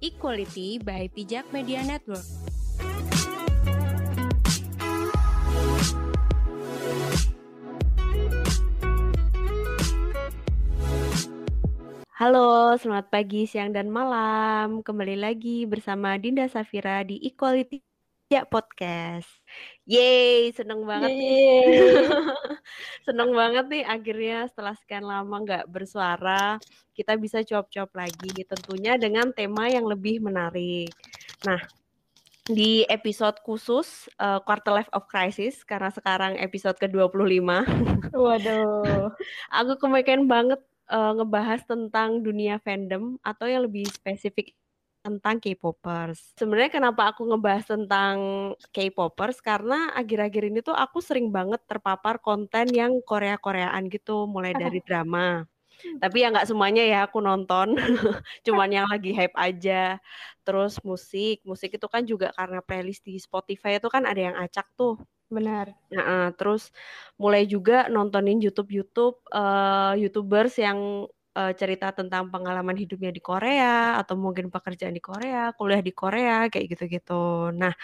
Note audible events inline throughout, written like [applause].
Equality by Pijak Media Network. Halo, selamat pagi, siang, dan malam. Kembali lagi bersama Dinda Safira di Equality Ya Podcast. Yeay, seneng banget nih. [laughs] seneng banget nih akhirnya setelah sekian lama nggak bersuara, kita bisa cuap-cuap lagi tentunya dengan tema yang lebih menarik. Nah, di episode khusus uh, Quarter Life of Crisis karena sekarang episode ke-25. Waduh. [laughs] Aku kemakan banget uh, ngebahas tentang dunia fandom atau yang lebih spesifik tentang K-popers. Sebenarnya kenapa aku ngebahas tentang K-popers karena akhir-akhir ini tuh aku sering banget terpapar konten yang Korea-Koreaan gitu, mulai dari [laughs] drama. Tapi ya nggak semuanya ya aku nonton, [laughs] cuman yang lagi hype aja. Terus musik, musik itu kan juga karena playlist di Spotify itu kan ada yang acak tuh. Benar. Nah, terus mulai juga nontonin YouTube-YouTube uh, YouTubers yang uh, cerita tentang pengalaman hidupnya di Korea atau mungkin pekerjaan di Korea, kuliah di Korea kayak gitu-gitu. Nah,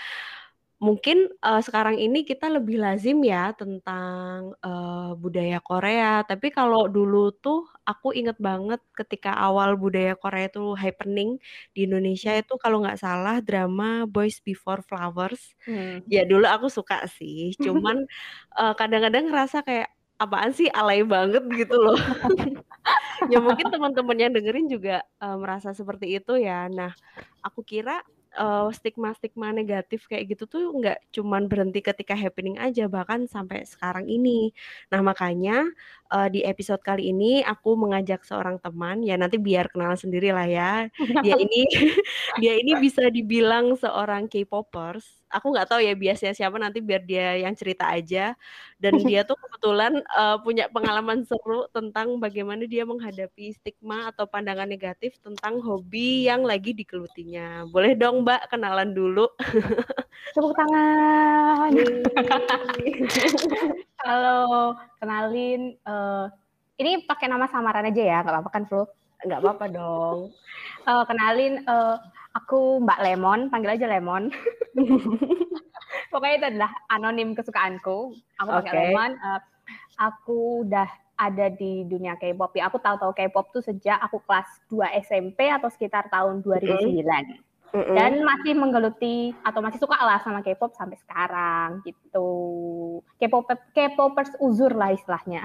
mungkin uh, sekarang ini kita lebih lazim ya tentang uh, budaya Korea. Tapi kalau dulu tuh aku inget banget ketika awal budaya Korea itu happening di Indonesia itu kalau nggak salah drama Boys Before Flowers. Hmm. Ya dulu aku suka sih. [laughs] Cuman kadang-kadang uh, ngerasa kayak apaan sih alay banget gitu loh. [laughs] ya mungkin teman-teman yang dengerin juga uh, merasa seperti itu ya. Nah, aku kira uh, stigma-stigma negatif kayak gitu tuh nggak cuman berhenti ketika happening aja bahkan sampai sekarang ini. Nah makanya uh, di episode kali ini aku mengajak seorang teman ya nanti biar kenal sendiri lah ya. Dia ini [laughs] dia ini bisa dibilang seorang K-popers. Aku nggak tahu ya biasanya siapa nanti biar dia yang cerita aja. Dan [laughs] dia tuh kebetulan uh, punya pengalaman seru tentang bagaimana dia menghadapi stigma atau pandangan negatif tentang hobi yang lagi digelutinya. Boleh dong Mbak kenalan dulu. [laughs] Tepuk tangan. [laughs] Halo, kenalin. Uh, ini pakai nama samaran aja ya, nggak apa-apa kan, Flu? Nggak apa-apa dong. Uh, kenalin, uh, aku Mbak Lemon, panggil aja Lemon. [laughs] Pokoknya itu adalah anonim kesukaanku. Aku pakai okay. Lemon. Uh, aku udah ada di dunia K-pop. Ya, aku tahu-tahu K-pop tuh sejak aku kelas 2 SMP atau sekitar tahun 2009. Mm -hmm mm dan masih menggeluti atau masih suka lah sama K-pop sampai sekarang gitu. K-pop K-popers uzur lah istilahnya.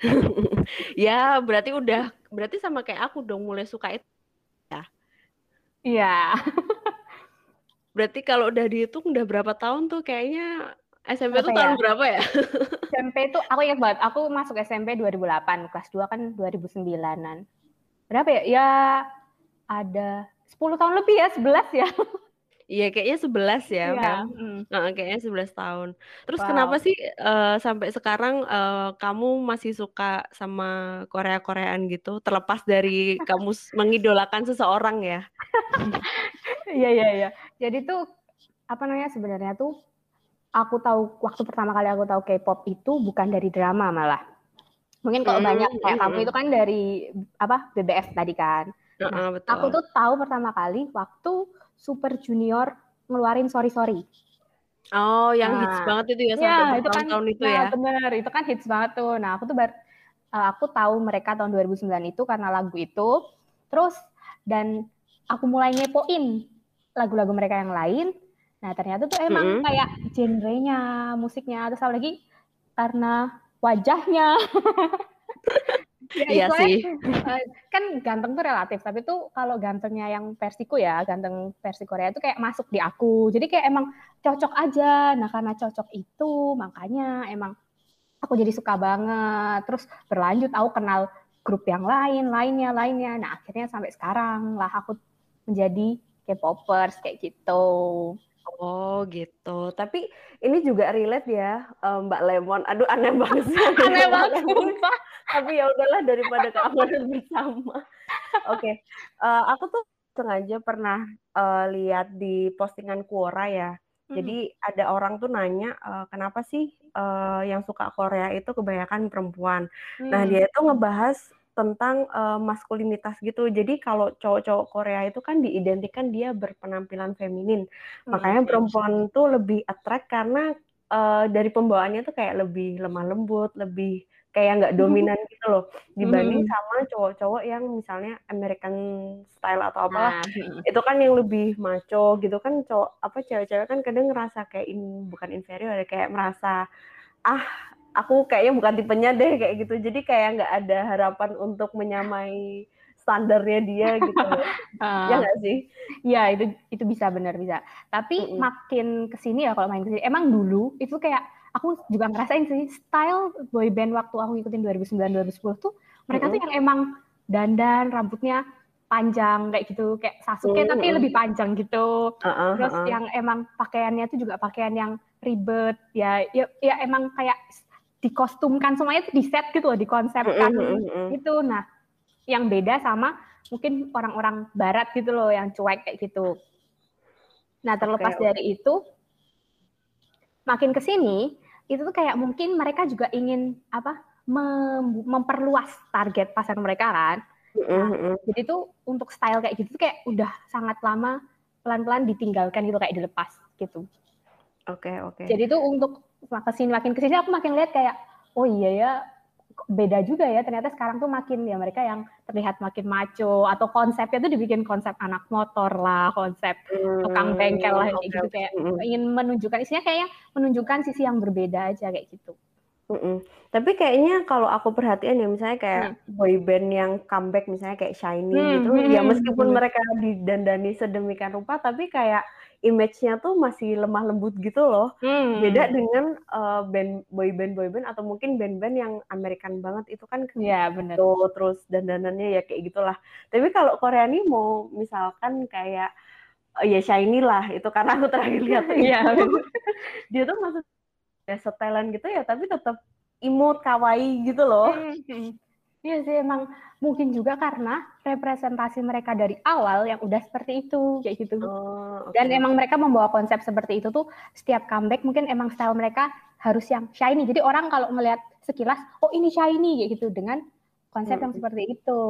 [laughs] ya, berarti udah berarti sama kayak aku dong mulai suka itu ya. Iya. berarti kalau udah dihitung udah berapa tahun tuh kayaknya SMP itu tahun ya? berapa ya? [laughs] SMP itu aku ingat banget, aku masuk SMP 2008, kelas 2 kan 2009-an. Berapa ya? Ya ada 10 tahun lebih ya, 11 ya. [laughs] Iya, kayaknya 11 ya, iya. kan? Mm. Nah, kayaknya 11 tahun. Terus wow. kenapa sih uh, sampai sekarang uh, kamu masih suka sama Korea-Koreaan gitu, terlepas dari kamu mengidolakan seseorang ya? Iya, iya, iya. Jadi tuh apa namanya sebenarnya tuh aku tahu waktu pertama kali aku tahu K-pop itu bukan dari drama malah. Mungkin kalau hmm, banyak kayak hmm, kamu itu kan dari apa BBF tadi kan. Nah, betul. Aku tuh tahu pertama kali waktu Super Junior ngeluarin Sorry Sorry. Oh, yang nah, hits banget itu ya sampai ya, itu kan, tahun itu nah, ya. benar, itu kan hits banget tuh. Nah, aku tuh bar, uh, aku tahu mereka tahun 2009 itu karena lagu itu. Terus dan aku mulai ngepoin lagu-lagu mereka yang lain. Nah, ternyata tuh emang mm -hmm. kayak genrenya, musiknya, terus lagi karena wajahnya. [laughs] ya, iya sih. Eh, kan ganteng tuh relatif, tapi tuh kalau gantengnya yang versiku ya, ganteng versi Korea itu kayak masuk di aku. Jadi kayak emang cocok aja. Nah karena cocok itu, makanya emang aku jadi suka banget. Terus berlanjut aku kenal grup yang lain, lainnya, lainnya. Nah akhirnya sampai sekarang lah aku menjadi K-popers kayak gitu. Oh gitu. Tapi ini juga relate ya um, Mbak Lemon. Aduh aneh banget [laughs] aneh banget sumpah. Tapi ya udahlah daripada keamanan bersama. Oke. Okay. Uh, aku tuh sengaja pernah uh, lihat di postingan Quora ya. Hmm. Jadi ada orang tuh nanya uh, kenapa sih uh, yang suka Korea itu kebanyakan perempuan. Hmm. Nah dia itu ngebahas tentang uh, maskulinitas gitu. Jadi kalau cowok-cowok Korea itu kan diidentikan dia berpenampilan feminin. Hmm. Makanya perempuan tuh lebih attract karena uh, dari pembawaannya tuh kayak lebih lemah lembut, lebih kayak nggak dominan gitu loh dibanding hmm. sama cowok-cowok yang misalnya American style atau apa nah. itu kan yang lebih maco gitu kan cowok apa cewek-cewek kan kadang ngerasa kayak in, bukan inferior ya kayak merasa ah aku kayaknya bukan tipenya deh kayak gitu. Jadi kayak nggak ada harapan untuk menyamai standarnya dia gitu uh, [laughs] ya nggak sih? Ya itu itu bisa benar bisa. Tapi mm -hmm. makin ke sini ya kalau main ke sini emang dulu itu kayak aku juga ngerasain sih style boy band waktu aku ngikutin 2009 2010 tuh mereka mm -hmm. tuh yang emang dandan rambutnya panjang kayak gitu kayak Sasuke mm -hmm. tapi lebih panjang gitu uh -uh, terus uh -uh. yang emang pakaiannya tuh juga pakaian yang ribet ya ya, ya emang kayak dikostumkan semuanya tuh di set gitu loh dikonsepkan mm -hmm. itu nah yang beda sama mungkin orang-orang barat gitu loh yang cuek kayak gitu nah terlepas okay, dari itu makin ke sini itu tuh kayak mungkin mereka juga ingin apa mem memperluas target pasar mereka kan. Nah, mm-hmm. Jadi tuh untuk style kayak gitu tuh kayak udah sangat lama pelan-pelan ditinggalkan gitu kayak dilepas gitu. Oke okay, oke. Okay. Jadi tuh untuk makin sini makin ke sini aku makin lihat kayak oh iya ya beda juga ya ternyata sekarang tuh makin ya mereka yang terlihat makin maco atau konsepnya tuh dibikin konsep anak motor lah konsep hmm, tukang bengkel lah kayak gitu kayak hmm. ingin menunjukkan isinya kayak menunjukkan sisi yang berbeda aja kayak gitu Mm-mm. Tapi kayaknya kalau aku perhatian ya misalnya kayak hmm. boy band yang comeback misalnya kayak Shiny hmm, gitu, hmm, ya meskipun hmm. mereka didandani sedemikian rupa, tapi kayak image-nya tuh masih lemah lembut gitu loh. Hmm. Beda dengan uh, band boy band boy band atau mungkin band-band yang American banget itu kan ya benar. Tuh, terus dandanannya ya kayak gitulah. Tapi kalau Korea nih mau misalkan kayak uh, ya Shiny lah itu karena aku terakhir lihat [laughs] ya. [laughs] dia tuh maksud ya setelan gitu ya tapi tetap imut kawaii gitu loh. Iya sih emang mungkin juga karena representasi mereka dari awal yang udah seperti itu kayak gitu. Oh, okay. Dan emang mereka membawa konsep seperti itu tuh setiap comeback mungkin emang style mereka harus yang shiny. Jadi orang kalau ngelihat sekilas oh ini shiny kayak gitu dengan konsep hmm. yang seperti itu.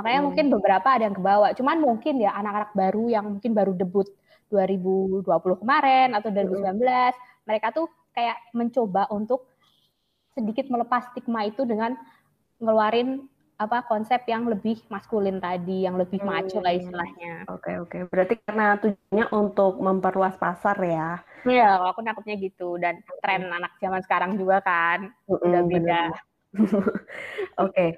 Makanya hmm. mungkin beberapa ada yang kebawa. Cuman mungkin ya anak-anak baru yang mungkin baru debut 2020 kemarin atau 2019 hmm. mereka tuh kayak mencoba untuk sedikit melepas stigma itu dengan ngeluarin apa konsep yang lebih maskulin tadi, yang lebih hmm. maco lah istilahnya. Oke okay, oke. Okay. Berarti karena tujuannya untuk memperluas pasar ya? Iya, aku nangkepnya gitu. Dan tren anak zaman sekarang juga kan mm udah beda. [laughs] oke. okay.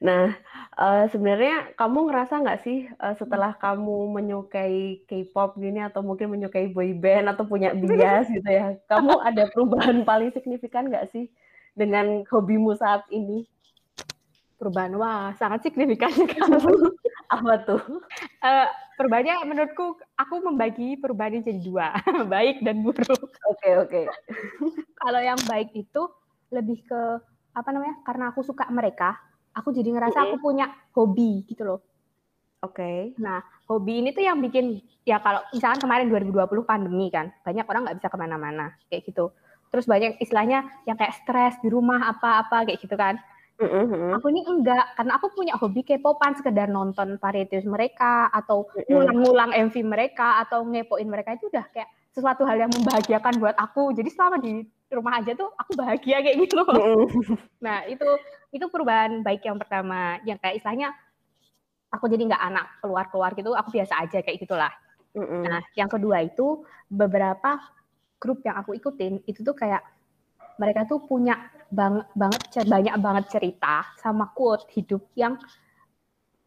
Nah, uh, sebenarnya kamu ngerasa nggak sih uh, setelah kamu menyukai K-pop gini atau mungkin menyukai boy band atau punya bias gitu ya, kamu [laughs] ada perubahan paling signifikan nggak sih dengan hobimu saat ini? Perubahan. Wah sangat signifikan [laughs] apa tuh? Uh, perubahannya menurutku aku membagi perubahan jadi dua [laughs] baik dan buruk. Oke okay, oke. Okay. kalau yang baik itu lebih ke apa namanya karena aku suka mereka aku jadi ngerasa mm -hmm. aku punya hobi gitu loh. Oke. Okay. nah hobi ini tuh yang bikin ya kalau misalkan kemarin 2020 pandemi kan banyak orang nggak bisa ke mana-mana kayak gitu. Terus banyak istilahnya yang kayak stres di rumah apa-apa kayak gitu kan Mm-hmm. Aku ini enggak, karena aku punya hobi K-popan sekedar nonton varieties mereka atau ngulang-ngulang MV mereka atau ngepoin mereka itu udah kayak sesuatu hal yang membahagiakan buat aku. Jadi selama di rumah aja tuh aku bahagia kayak gitu loh. Mm-hmm. [laughs] Nah itu itu perubahan baik yang pertama, yang kayak istilahnya aku jadi nggak anak keluar-keluar gitu, aku biasa aja kayak gitulah. Mm-hmm. Nah yang kedua itu beberapa grup yang aku ikutin itu tuh kayak mereka tuh punya bang, banget banyak banget cerita sama quote hidup yang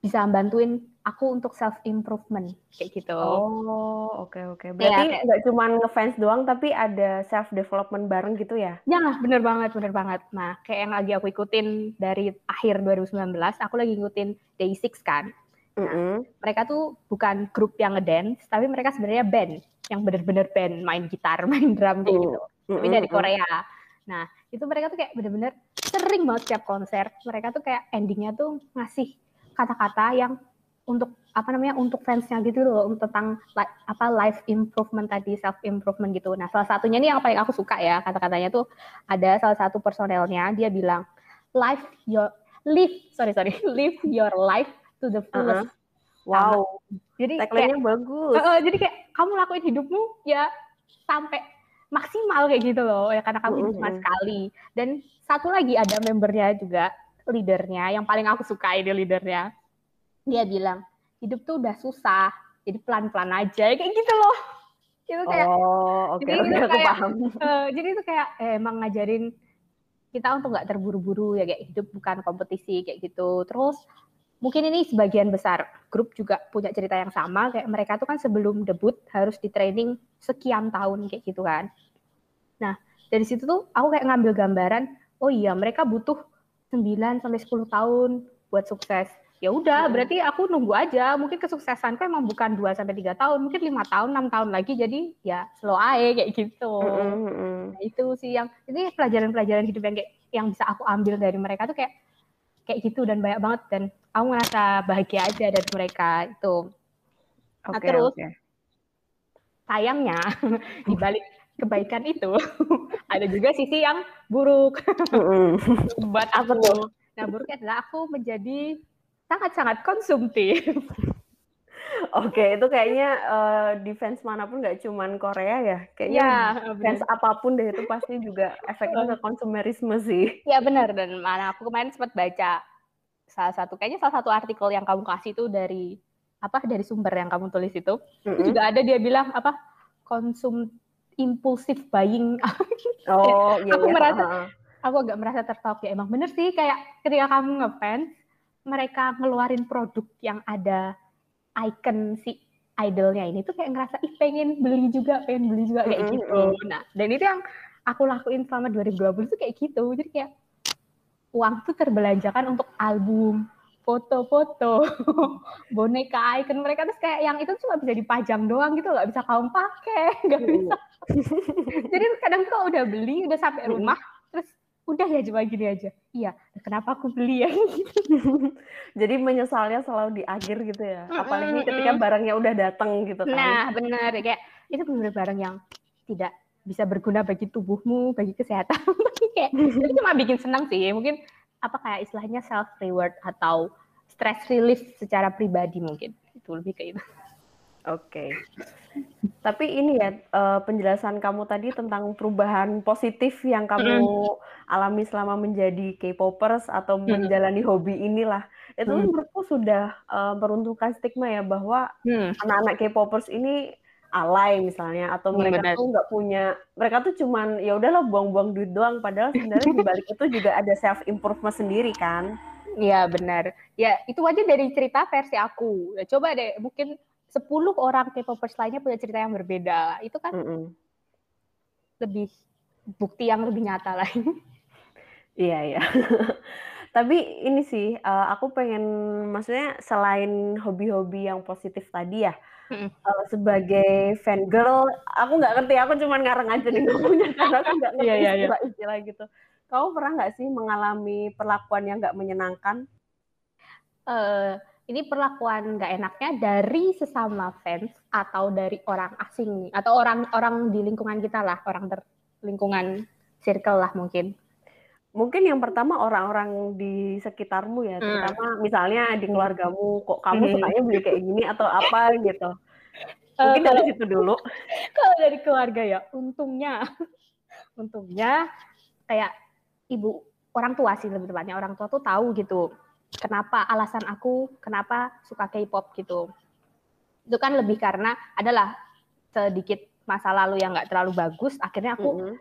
bisa bantuin aku untuk self improvement kayak gitu. Oh, oke okay, oke. Okay. Berarti ya, nggak cuma ngefans doang tapi ada self development bareng gitu ya? Ya lah, bener banget, bener banget. Nah, kayak yang lagi aku ikutin dari akhir 2019, aku lagi ngikutin Day6 kan. Nah, mm -hmm. mereka tuh bukan grup yang ngedance, tapi mereka sebenarnya band yang bener-bener band main gitar, [laughs] main drum kayak gitu. Mm -hmm. Tapi dari Korea. Nah, itu mereka tuh kayak bener-bener sering banget setiap konser. Mereka tuh kayak endingnya tuh ngasih kata-kata yang untuk apa namanya untuk fansnya gitu loh tentang like, apa life improvement tadi self improvement gitu. Nah salah satunya nih yang paling aku suka ya kata-katanya tuh ada salah satu personelnya dia bilang life your live sorry sorry [laughs] live your life to the fullest. Uh -huh. Wow. Jadi kayak bagus. Uh, jadi kayak kamu lakuin hidupmu ya sampai maksimal kayak gitu loh ya karena kamu hidup cuma sekali. Dan satu lagi ada membernya juga leadernya yang paling aku suka ini leadernya. Dia bilang hidup tuh udah susah, jadi pelan-pelan aja kayak gitu loh. Itu kayak Oh, okay, okay, aku kayak, paham. Uh, jadi itu kayak eh, emang ngajarin kita untuk nggak terburu-buru ya kayak hidup bukan kompetisi kayak gitu. Terus mungkin ini sebagian besar grup juga punya cerita yang sama kayak mereka tuh kan sebelum debut harus di training sekian tahun kayak gitu kan. Nah, dari situ tuh aku kayak ngambil gambaran, oh iya mereka butuh 9 sampai 10 tahun buat sukses. Ya udah, hmm. berarti aku nunggu aja. Mungkin kesuksesanku emang bukan 2 sampai 3 tahun, mungkin lima tahun, enam tahun lagi jadi ya slow aja kayak gitu. Hmm. Nah, itu sih yang ini pelajaran-pelajaran hidup yang kayak yang bisa aku ambil dari mereka tuh kayak kayak gitu dan banyak banget dan aku ngerasa bahagia aja dari mereka itu. Nah, okay, terus okay. sayangnya [laughs] di balik kebaikan itu [laughs] ada juga sisi yang buruk. [laughs] Buat aku. Nah, buruknya adalah aku menjadi sangat-sangat konsumtif. [laughs] Oke, itu kayaknya uh, di fans mana pun nggak cuman Korea ya. Kayaknya ya, fans bener. apa pun deh itu pasti juga efeknya ke konsumerisme sih. Ya benar dan mana aku kemarin sempat baca salah satu kayaknya salah satu artikel yang kamu kasih itu dari apa dari sumber yang kamu tulis itu. Mm -hmm. juga ada dia bilang apa konsum impulsif buying. [laughs] Oh, iya, aku iya, merasa uh. aku agak merasa tertawa ya emang bener sih kayak ketika kamu ngefans mereka ngeluarin produk yang ada icon si idolnya ini tuh kayak ngerasa ih pengen beli juga, pengen beli juga kayak mm -hmm. gitu. Nah, dan itu yang aku lakuin selama 2020 tuh kayak gitu. Jadi kayak uang tuh terbelanjakan untuk album, foto-foto, [laughs] boneka icon mereka tuh kayak yang itu cuma bisa dipajang doang gitu, nggak bisa kamu pakai, [laughs] nggak bisa. Jadi kadang tuh udah beli, udah sampai rumah, terus udah ya cuma gini aja. Iya kenapa aku beli ya? [laughs] Jadi menyesalnya selalu di akhir gitu ya apalagi ketika barangnya udah datang gitu kan. Nah benar kayak itu benar barang yang tidak bisa berguna bagi tubuhmu bagi kesehatan. Kayak itu cuma bikin senang sih mungkin apa kayak istilahnya self reward atau stress relief secara pribadi mungkin itu lebih kayak itu Oke. Tapi ini ya uh, penjelasan kamu tadi tentang perubahan positif yang kamu alami selama menjadi K-popers atau menjalani hobi inilah. Itu mm. menurutku sudah uh, meruntuhkan stigma ya bahwa mm. anak-anak K-popers ini alay misalnya atau mereka Benar. tuh nggak punya mereka tuh cuman ya udahlah buang-buang duit doang padahal sebenarnya di balik itu juga ada self improvement sendiri kan. Iya benar. Ya itu aja dari cerita versi aku. Ya, coba deh mungkin 10 orang K-popers lainnya punya cerita yang berbeda. Itu kan mm -mm. lebih bukti yang lebih nyata lah. Iya, iya. Tapi ini sih, uh, aku pengen maksudnya selain hobi-hobi yang positif tadi ya, mm uh, sebagai fan girl, aku nggak ngerti, aku cuma ngarang aja nih ngomongnya [laughs] karena aku nggak ngerti yeah, yeah, yeah. istilah gitu. Kamu pernah nggak sih mengalami perlakuan yang nggak menyenangkan? Uh, ini perlakuan nggak enaknya dari sesama fans atau dari orang asing atau orang-orang di lingkungan kita lah orang ter lingkungan circle lah mungkin mungkin yang pertama orang-orang di sekitarmu ya hmm. terutama misalnya di keluargamu kok kamu hmm. sukanya beli kayak gini atau apa gitu eh, mungkin uh, dari situ dulu [laughs] kalau dari keluarga ya untungnya [laughs] untungnya kayak ibu orang tua sih lebih tepatnya orang tua tuh tahu gitu kenapa alasan aku kenapa suka K-pop gitu. Itu kan lebih karena adalah sedikit masa lalu yang nggak terlalu bagus, akhirnya aku mm -hmm.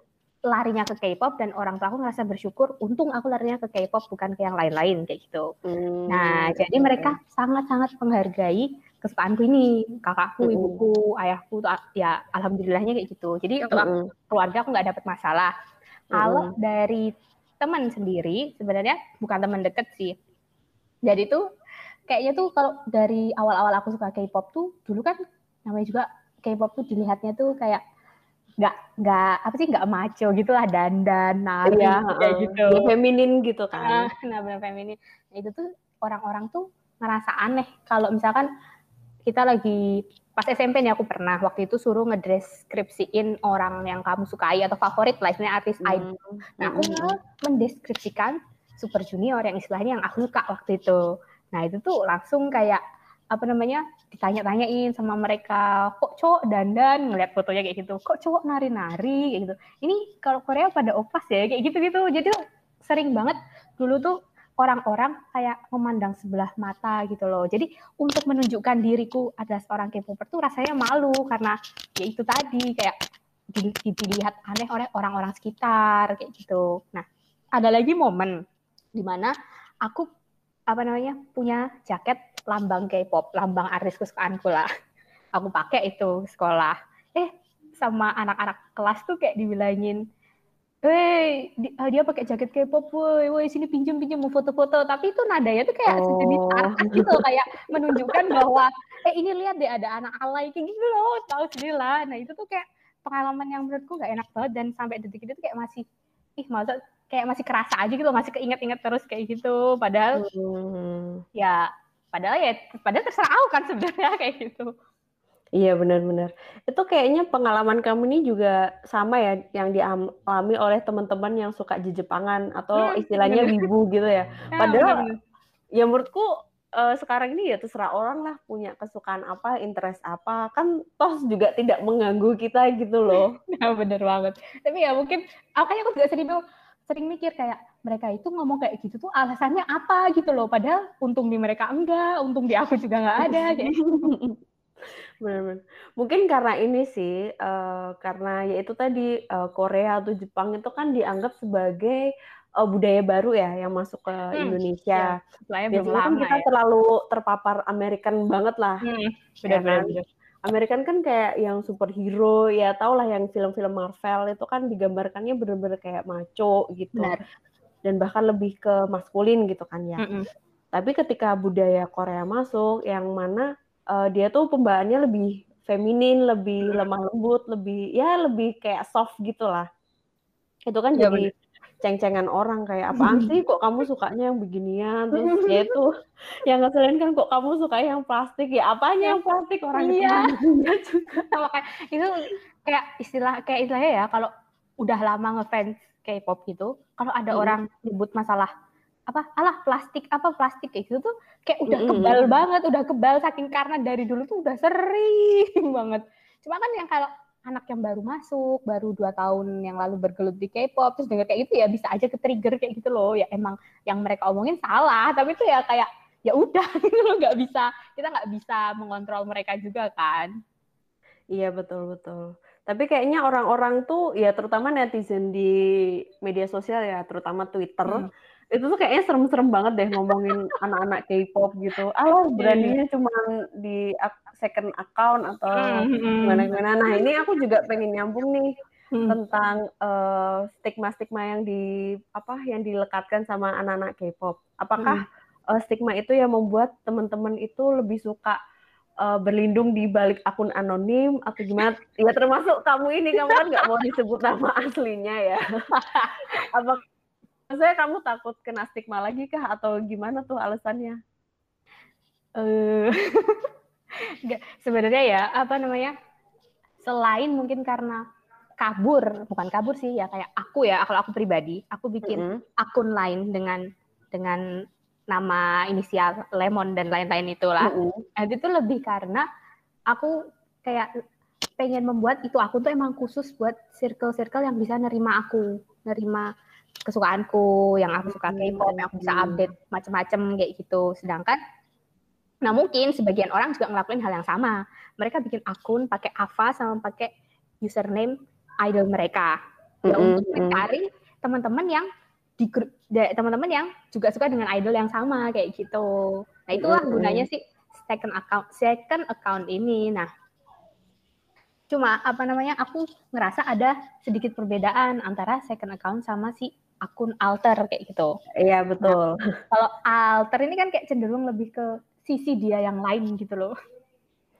Larinya ke K-pop dan orang tua aku ngerasa bersyukur, untung aku larinya ke K-pop bukan ke yang lain-lain kayak gitu. Mm. Nah, jadi mereka sangat-sangat menghargai kesukaanku ini, kakakku, mm. ibuku, ayahku, ya alhamdulillahnya kayak gitu. Jadi untuk keluarga aku nggak dapat masalah. Kalau dari teman sendiri, sebenarnya bukan teman deket sih, jadi tuh kayaknya tuh kalau dari awal-awal aku suka K-pop tuh dulu kan namanya juga K-pop tuh dilihatnya tuh kayak nggak nggak apa sih nggak maco gitu lah dandan nari iya, kayak uh, gitu ya, feminin gitu kan nah benar feminin nah, itu tuh orang-orang tuh ngerasa aneh kalau misalkan kita lagi pas SMP nih aku pernah waktu itu suruh ngedeskripsiin orang yang kamu sukai atau favorit lah istilahnya artis hmm. idol nah aku hmm. mendeskripsikan Super Junior yang istilahnya yang aku suka waktu itu. Nah itu tuh langsung kayak apa namanya ditanya-tanyain sama mereka kok cowok dandan? Ngeliat fotonya kayak gitu kok cowok nari-nari? Gitu. Ini kalau Korea pada opas ya kayak gitu-gitu. Jadi sering banget dulu tuh orang-orang kayak memandang sebelah mata gitu loh. Jadi untuk menunjukkan diriku adalah seorang K-popper tuh rasanya malu karena ya itu tadi kayak dilihat aneh oleh orang-orang sekitar kayak gitu. Nah ada lagi momen di mana aku apa namanya punya jaket lambang K-pop, lambang artis kesukaanku lah. Aku pakai itu sekolah. Eh, sama anak-anak kelas tuh kayak dibilangin, Hei, ah, dia pakai jaket K-pop, woi, woi, sini pinjam pinjam mau foto-foto. Tapi itu nadanya tuh kayak oh. sarkas gitu, kayak menunjukkan bahwa, eh ini lihat deh ada anak alay kayak gitu loh, tahu sendiri lah. Nah itu tuh kayak pengalaman yang menurutku gak enak banget dan sampai detik itu tuh kayak masih, ih masa kayak masih kerasa aja gitu, masih keinget-inget terus kayak gitu. Padahal hmm. ya padahal ya padahal terserah aku kan sebenarnya [laughs] kayak gitu Iya benar-benar. Itu kayaknya pengalaman kamu ini juga sama ya yang dialami oleh teman-teman yang suka di Jepangan atau hmm, istilahnya wibu gitu ya. ya Padahal ya menurutku uh, sekarang ini ya terserah orang lah punya kesukaan apa, interest apa, kan toh juga tidak mengganggu kita gitu loh. [laughs] Ya bener banget. Tapi ya mungkin makanya aku juga sering sering mikir kayak mereka itu ngomong kayak gitu tuh alasannya apa gitu loh padahal untung di mereka enggak untung di aku juga nggak ada kayak [laughs] benar-benar mungkin karena ini sih uh, karena yaitu tadi uh, Korea atau Jepang itu kan dianggap sebagai uh, budaya baru ya yang masuk ke hmm, Indonesia. Ya, Biasanya kan kita ya. terlalu terpapar American banget lah. Hmm, benar-benar. Ya kan? American kan kayak yang superhero ya tau lah yang film-film Marvel itu kan digambarkannya bener-bener kayak maco gitu Benar. Dan bahkan lebih ke maskulin gitu kan ya. Mm -mm. Tapi ketika budaya Korea masuk yang mana uh, dia tuh pembawaannya lebih feminin, lebih lemah lembut, lebih ya lebih kayak soft gitu lah. Itu kan ya, jadi ceng-cengan orang kayak apaan sih [laughs] kok kamu sukanya yang beginian terus [laughs] ya itu yang ngeselin kan kok kamu suka yang plastik ya apanya yang plastik orang iya. itu [laughs] juga kayak itu kayak istilah kayak istilahnya ya kalau udah lama ngefans K-pop gitu kalau ada hmm. orang nyebut masalah apa alah plastik apa plastik kayak gitu tuh kayak udah hmm. kebal banget udah kebal saking karena dari dulu tuh udah sering [laughs] banget cuma kan yang kalau anak yang baru masuk, baru dua tahun yang lalu bergelut di K-pop, terus denger kayak gitu ya bisa aja ke trigger kayak gitu loh. Ya emang yang mereka omongin salah, tapi itu ya kayak ya udah [laughs] gitu loh, nggak bisa kita nggak bisa mengontrol mereka juga kan. Iya betul betul. Tapi kayaknya orang-orang tuh ya terutama netizen di media sosial ya, terutama Twitter. Hmm itu tuh kayaknya serem-serem banget deh ngomongin [laughs] anak-anak K-pop gitu. Alah iya. beraninya cuma di second account atau hmm, gimana-gimana. Nah ini aku juga pengen nyambung nih hmm. tentang uh, stigma-stigma yang di apa yang dilekatkan sama anak-anak K-pop. Apakah hmm. uh, stigma itu yang membuat teman-teman itu lebih suka uh, berlindung di balik akun anonim atau gimana? Ya termasuk kamu ini, kamu kan nggak mau disebut nama aslinya ya. [laughs] Apa Maksudnya kamu takut kena stigma lagi kah atau gimana tuh alasannya? Eh, [laughs] uh, sebenarnya ya apa namanya? Selain mungkin karena kabur, bukan kabur sih ya kayak aku ya, kalau aku pribadi, aku bikin mm -hmm. akun lain dengan dengan nama inisial Lemon dan lain-lain itulah. Mm -hmm. itu lebih karena aku kayak pengen membuat itu akun tuh emang khusus buat circle-circle yang bisa nerima aku, nerima kesukaanku, yang aku suka K-pop, yang aku bisa update macam-macam kayak gitu. Sedangkan nah mungkin sebagian orang juga ngelakuin hal yang sama. Mereka bikin akun pakai Ava sama pakai username idol mereka. Ya mm-hmm. untuk mencari teman-teman yang di grup teman-teman yang juga suka dengan idol yang sama kayak gitu. Nah, itulah mm-hmm. gunanya sih second account second account ini. Nah, cuma apa namanya aku ngerasa ada sedikit perbedaan antara second account sama si akun alter kayak gitu. Iya betul. Nah, kalau alter ini kan kayak cenderung lebih ke sisi dia yang lain gitu loh.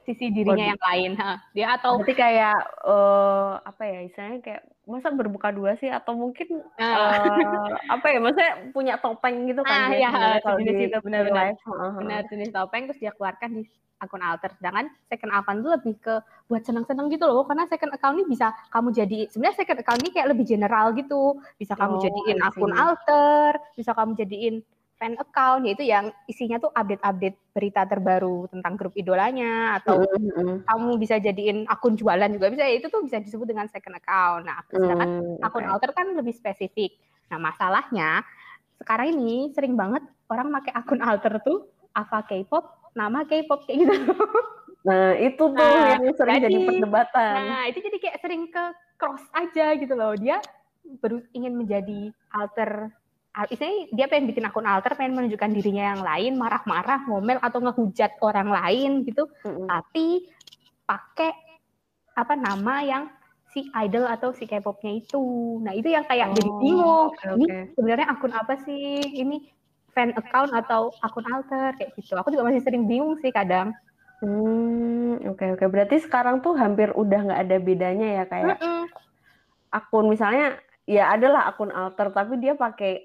Sisi dirinya oh, yang lain. Ha. Dia atau berarti kayak uh, apa ya istilahnya kayak masa berbuka dua sih? Atau mungkin uh, apa ya? Maksudnya punya topeng gitu kan ah, ya, kalau jenis itu benar-benar benar jenis topeng terus dia keluarkan di akun alter. Sedangkan second account itu lebih ke buat senang-senang gitu loh. Karena second account ini bisa kamu jadi sebenarnya second account ini kayak lebih general gitu. Bisa kamu oh, jadiin akun alter bisa kamu jadiin fan account yaitu yang isinya tuh update-update berita terbaru tentang grup idolanya atau mm -hmm. kamu bisa jadiin akun jualan juga bisa itu tuh bisa disebut dengan second account. Nah, sedangkan mm, okay. akun alter kan lebih spesifik. Nah, masalahnya sekarang ini sering banget orang pakai akun alter tuh Ava K-pop, nama K-pop kayak gitu. Nah, itu tuh nah, yang sering jadi, jadi perdebatan. Nah, itu jadi kayak sering ke cross aja gitu loh. Dia baru ingin menjadi alter istilahnya dia pengen bikin akun alter, pengen menunjukkan dirinya yang lain, marah-marah, ngomel atau ngehujat orang lain gitu, mm-hmm. tapi pakai apa nama yang si idol atau si K-popnya itu. Nah itu yang kayak oh, jadi bingung. Okay, Ini sebenarnya akun apa sih? Ini fan account atau akun alter kayak gitu. Aku juga masih sering bingung sih kadang. Hmm, oke okay, oke. Okay. Berarti sekarang tuh hampir udah nggak ada bedanya ya kayak mm -mm. akun misalnya ya adalah akun alter tapi dia pakai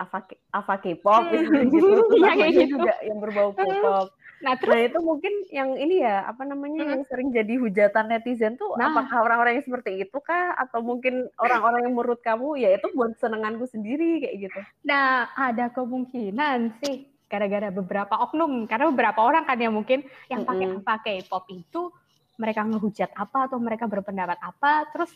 Ava K-pop hmm. [laughs] gitu. [laughs] Ya, kayak gitu. juga yang berbau K-pop. Nah, terus, nah itu mungkin yang ini ya apa namanya hmm. yang sering jadi hujatan netizen tuh nah. apakah orang-orang yang seperti itu kah atau mungkin orang-orang yang menurut kamu ya itu buat senenganku sendiri kayak gitu. Nah ada kemungkinan sih gara-gara beberapa oknum. Karena beberapa orang kan yang mungkin yang pakai mm -hmm. pakai pop itu mereka ngehujat apa atau mereka berpendapat apa. Terus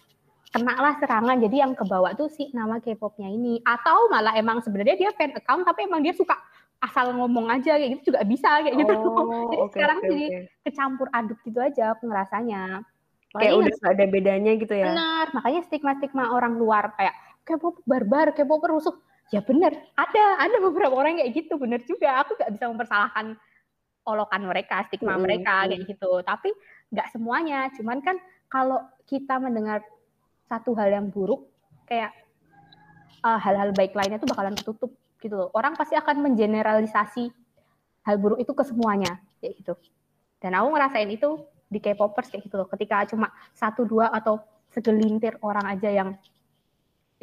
kena lah serangan. Jadi yang kebawa tuh si nama K-popnya ini. Atau malah emang sebenarnya dia fan account tapi emang dia suka asal ngomong aja kayak gitu juga bisa kayak gitu. Oh, [laughs] jadi okay, sekarang okay, jadi okay. kecampur aduk gitu aja aku ngerasanya. Kayak udah gak ada bedanya gitu ya? Benar makanya stigma stigma orang luar kayak K-pop barbar K-pop rusuh ya bener ada ada beberapa orang kayak gitu bener juga. Aku gak bisa mempersalahkan olokan mereka stigma mm -hmm. mereka kayak gitu. Tapi nggak semuanya cuman kan kalau kita mendengar satu hal yang buruk kayak hal eh, hal-hal baik lainnya tuh bakalan tertutup gitu loh. Orang pasti akan mengeneralisasi hal buruk itu ke semuanya kayak gitu. Dan aku ngerasain itu di K-popers kayak gitu loh. Ketika cuma satu dua atau segelintir orang aja yang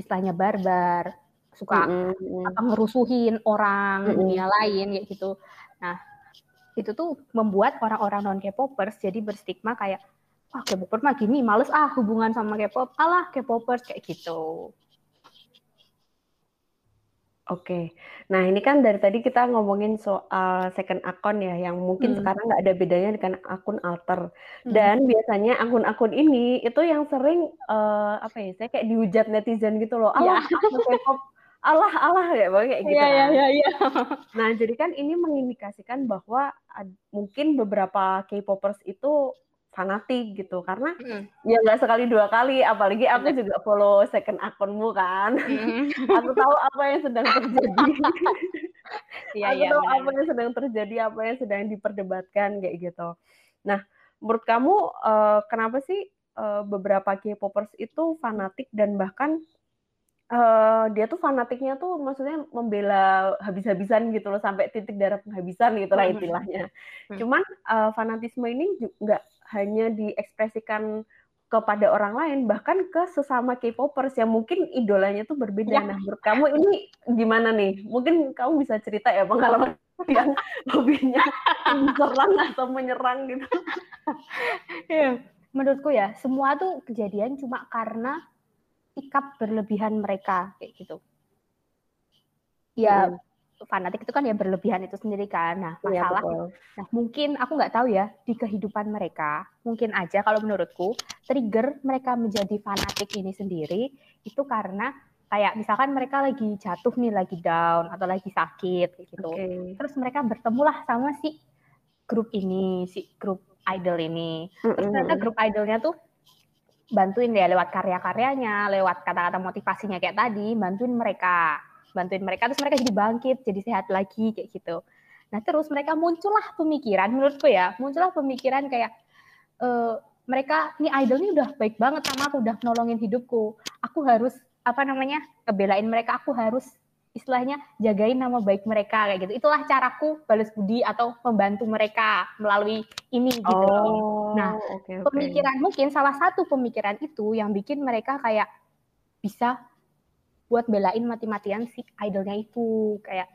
istilahnya barbar, suka mm -hmm. apa ngerusuhin orang mm -hmm. dunia lain kayak gitu. Nah, itu tuh membuat orang-orang non K-popers jadi berstigma kayak wah K-popers mah gini, males ah hubungan sama K-pop, alah K-popers kayak gitu. Oke, nah ini kan dari tadi kita ngomongin soal second account ya, yang mungkin hmm. sekarang nggak ada bedanya dengan akun alter. Hmm. Dan biasanya akun-akun ini itu yang sering uh, apa ya, saya kayak dihujat netizen gitu loh. Allah, ya. K-pop, Allah, Allah ya, kayak gitu. Iya, iya, iya. Nah, jadi kan ini mengindikasikan bahwa mungkin beberapa K-popers itu fanatik gitu karena mm. ya nggak sekali dua kali apalagi aku juga follow second akunmu kan mm. aku tahu apa yang sedang terjadi [laughs] ya, aku ya, tahu benar. apa yang sedang terjadi apa yang sedang diperdebatkan kayak gitu nah menurut kamu uh, kenapa sih uh, beberapa K-popers itu fanatik dan bahkan uh, dia tuh fanatiknya tuh maksudnya membela habis-habisan gitu loh sampai titik darah penghabisan gitu lah istilahnya. Hmm. Cuman uh, fanatisme ini juga hanya diekspresikan kepada orang lain bahkan ke sesama K-popers yang mungkin idolanya tuh berbeda. Ya. Nah, menurut kamu ini gimana nih? Mungkin kamu bisa cerita ya pengalaman [laughs] yang hobinya menyerang atau menyerang gitu. [laughs] ya, menurutku ya semua tuh kejadian cuma karena sikap berlebihan mereka kayak gitu. Ya hmm. Fanatik itu kan ya berlebihan itu sendiri kan. Nah iya, masalah, ya, nah mungkin aku nggak tahu ya di kehidupan mereka mungkin aja kalau menurutku trigger mereka menjadi fanatik ini sendiri itu karena kayak misalkan mereka lagi jatuh nih lagi down atau lagi sakit gitu. Okay. Terus mereka bertemulah sama si grup ini, si grup idol ini. Terus ternyata grup idolnya tuh bantuin ya lewat karya-karyanya, lewat kata-kata motivasinya kayak tadi, bantuin mereka, bantuin mereka terus mereka jadi bangkit, jadi sehat lagi kayak gitu. Nah terus mereka muncullah pemikiran menurutku ya, muncullah pemikiran kayak e, mereka ini idol ini udah baik banget sama aku, udah nolongin hidupku, aku harus apa namanya kebelain mereka, aku harus istilahnya jagain nama baik mereka kayak gitu. Itulah caraku balas budi atau membantu mereka melalui ini gitu. Oh, nah, okay, okay. pemikiran mungkin salah satu pemikiran itu yang bikin mereka kayak bisa buat belain mati-matian si idolnya itu. Kayak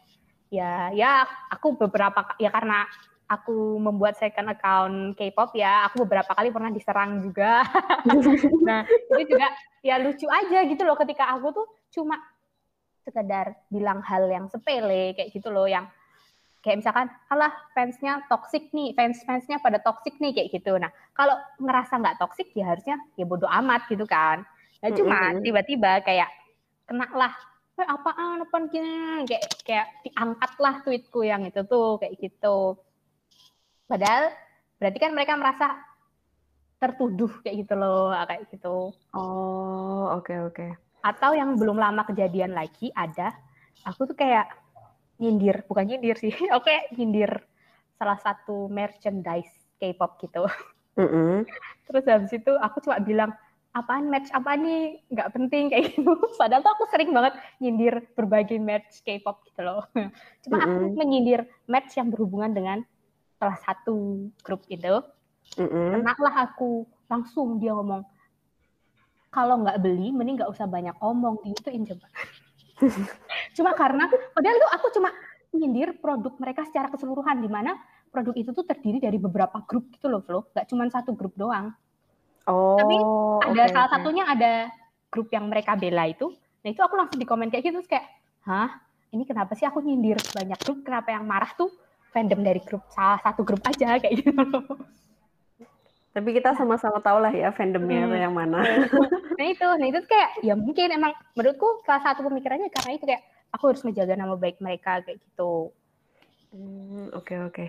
ya ya aku beberapa ya karena aku membuat second account K-pop ya aku beberapa kali pernah diserang juga. [laughs] Nah itu juga ya lucu aja gitu loh ketika aku tuh cuma sekedar bilang hal yang sepele kayak gitu loh yang kayak misalkan alah fansnya toxic nih fans fansnya pada toxic nih kayak gitu. Nah kalau ngerasa nggak toxic ya harusnya ya bodoh amat gitu kan. Nah cuma tiba-tiba kayak kena lah eh, apaan apa gini kayak kayak diangkat lah tweetku yang itu tuh kayak gitu. Padahal berarti kan mereka merasa tertuduh kayak gitu loh kayak gitu. Oh oke okay, oke. Okay. atau yang belum lama kejadian lagi ada aku tuh kayak nyindir bukan nyindir sih [laughs] oke okay, nyindir salah satu merchandise K-pop gitu. Mm -hmm. terus habis itu aku cuma bilang apaan match? Apa nih? Nggak penting kayak gitu. [laughs] Padahal tuh aku sering banget nyindir berbagai match K-pop gitu loh. [laughs] Cuma mm -hmm. aku menyindir match yang berhubungan dengan salah satu grup itu. Mm -hmm. lah aku langsung dia ngomong kalau nggak beli mending nggak usah banyak omong gituin coba. [laughs] Cuma karena padahal tuh aku cuma nyindir produk mereka secara keseluruhan di mana produk itu tuh terdiri dari beberapa grup gitu loh Flo. Nggak cuma satu grup doang Oh. Tapi ada okay, salah okay. satunya ada grup yang mereka bela itu. Nah itu aku langsung di komen kayak gitu terus kayak, hah ini kenapa sih aku nyindir banyak grup? Kenapa yang marah tuh fandom dari grup salah satu grup aja [laughs] kayak gitu. Tapi kita sama-sama tahu lah ya fandomnya hmm. yang mana. nah itu, nah itu kayak ya mungkin emang menurutku salah satu pemikirannya karena itu kayak aku harus menjaga nama baik mereka kayak gitu. Oke hmm, oke. Okay, okay.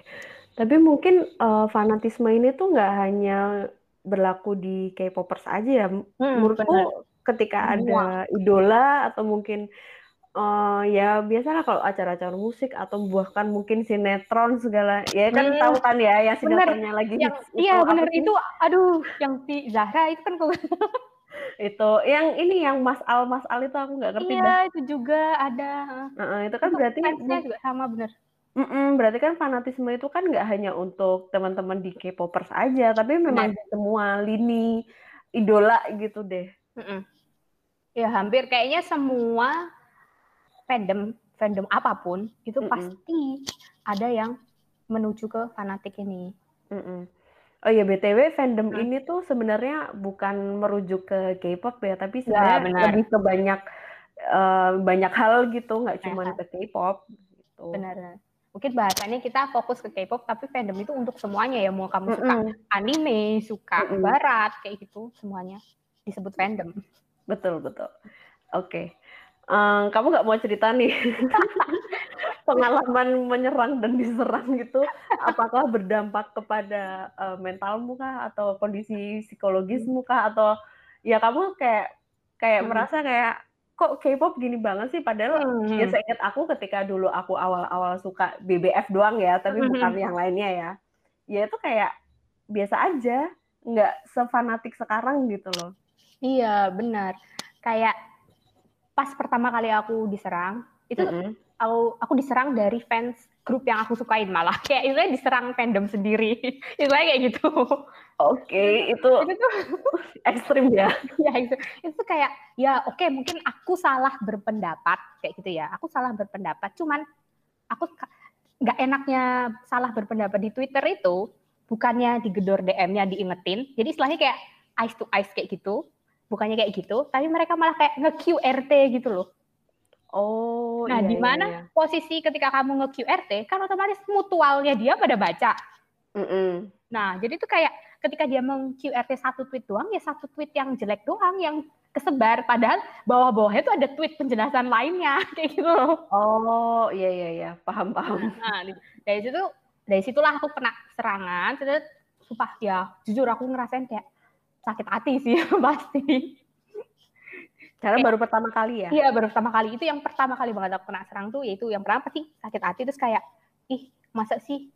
Tapi mungkin uh, fanatisme ini tuh nggak hanya berlaku di K-popers aja ya. Hmm, Menurutku bener. ketika ada idola atau mungkin uh, ya biasalah kalau acara-acara musik atau bahkan mungkin sinetron segala ya kan hmm. tahu kan ya yang sinetronnya lagi yang, iya benar itu aduh yang si Zahra itu kan [laughs] itu yang ini yang Mas Al Mas Al itu aku nggak ngerti iya dah. itu juga ada uh, uh, itu kan berarti juga sama bener Mm-mm, berarti kan fanatisme itu kan nggak hanya untuk teman-teman di K-popers aja, tapi memang semua lini idola gitu deh. Mm-mm. Ya hampir kayaknya semua fandom fandom apa pun itu Mm-mm. pasti ada yang menuju ke fanatik ini. Mm-mm. Oh ya btw fandom mm. ini tuh sebenarnya bukan merujuk ke K-pop ya, tapi ya, sebenarnya ya, lebih ke banyak uh, banyak hal gitu, nggak cuma ke K-pop. Gitu. Benar mungkin bahasanya kita fokus ke K-pop tapi fandom itu untuk semuanya ya mau kamu suka mm -hmm. anime suka mm -hmm. barat kayak gitu semuanya disebut fandom betul betul oke okay. um, kamu nggak mau cerita nih [laughs] pengalaman menyerang dan diserang gitu apakah berdampak kepada uh, mentalmu kah atau kondisi psikologismu kah atau ya kamu kayak kayak hmm. merasa kayak kok K-pop gini banget sih padahal hmm. ya saya ingat aku ketika dulu aku awal-awal suka BBF doang ya tapi hmm. bukan yang lainnya ya ya itu kayak biasa aja nggak sefanatik sekarang gitu loh iya benar kayak pas pertama kali aku diserang itu mm -hmm. aku aku diserang dari fans grup yang aku sukain malah. [laughs] Kayak itu diserang fandom sendiri. [laughs] Itu kayak gitu. Oke okay, itu itu tuh [laughs] ekstrim ya. Ya itu. Itu kayak ya oke okay, mungkin aku salah berpendapat kayak gitu ya. Aku salah berpendapat cuman aku nggak enaknya salah berpendapat di Twitter itu bukannya digedor DM-nya diingetin. Jadi istilahnya kayak ice to ice kayak gitu bukannya kayak gitu tapi mereka malah kayak nge-QRT gitu loh Oh, nah, iya, di iya, mana iya, iya. posisi ketika kamu nge-QRT kan otomatis mutualnya dia pada baca. Mm -mm. Nah, jadi itu kayak ketika dia meng-QRT satu tweet doang ya satu tweet yang jelek doang yang kesebar padahal bawah-bawahnya itu ada tweet penjelasan lainnya [laughs] kayak gitu Oh, iya iya iya, paham paham. Nah, dari situ dari situlah aku kena serangan, terus sumpah ya jujur aku ngerasain kayak sakit hati sih [laughs] pasti. Karena baru pertama kali ya? Iya, baru pertama kali. Itu yang pertama kali banget aku kena serang tuh, yaitu yang pertama pasti sakit hati, terus kayak, ih masa sih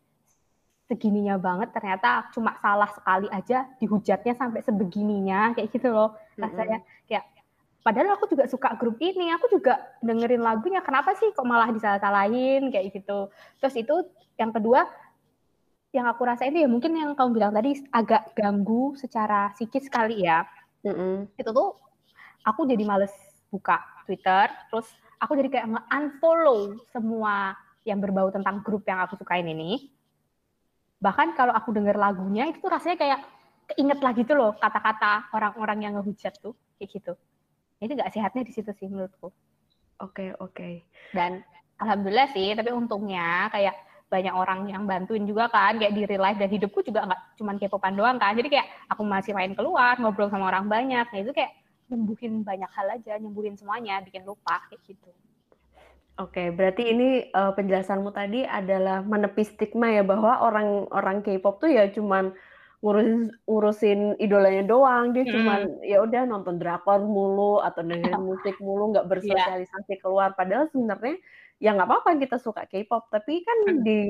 segininya banget ternyata cuma salah sekali aja dihujatnya sampai sebegininya kayak gitu loh rasanya mm-hmm. kayak padahal aku juga suka grup ini aku juga dengerin lagunya kenapa sih kok malah disalah-salahin kayak gitu terus itu yang kedua yang aku rasa itu ya mungkin yang kamu bilang tadi agak ganggu secara psikis sekali ya mm-hmm. itu tuh aku jadi males buka Twitter, terus aku jadi kayak nge-unfollow semua yang berbau tentang grup yang aku sukain ini. Bahkan kalau aku denger lagunya itu tuh rasanya kayak keinget lagi tuh loh kata-kata orang-orang yang ngehujat tuh kayak gitu. Itu gak sehatnya di situ sih menurutku. Oke, okay, oke. Okay. Dan alhamdulillah sih, tapi untungnya kayak banyak orang yang bantuin juga kan kayak di real life dan hidupku juga nggak cuman kepopan doang kan jadi kayak aku masih main keluar ngobrol sama orang banyak nah itu kayak nyembuhin banyak hal aja nyembuhin semuanya bikin lupa kayak gitu Oke, berarti ini uh, penjelasanmu tadi adalah menepis stigma ya bahwa orang-orang K-pop tuh ya cuman ngurusin ngurusin idolanya doang, dia hmm. cuman ya udah nonton drakor mulu atau dengerin [laughs] musik mulu, nggak iya. bersosialisasi yeah. keluar. Padahal sebenarnya ya nggak apa-apa kita suka K-pop tapi kan hmm. di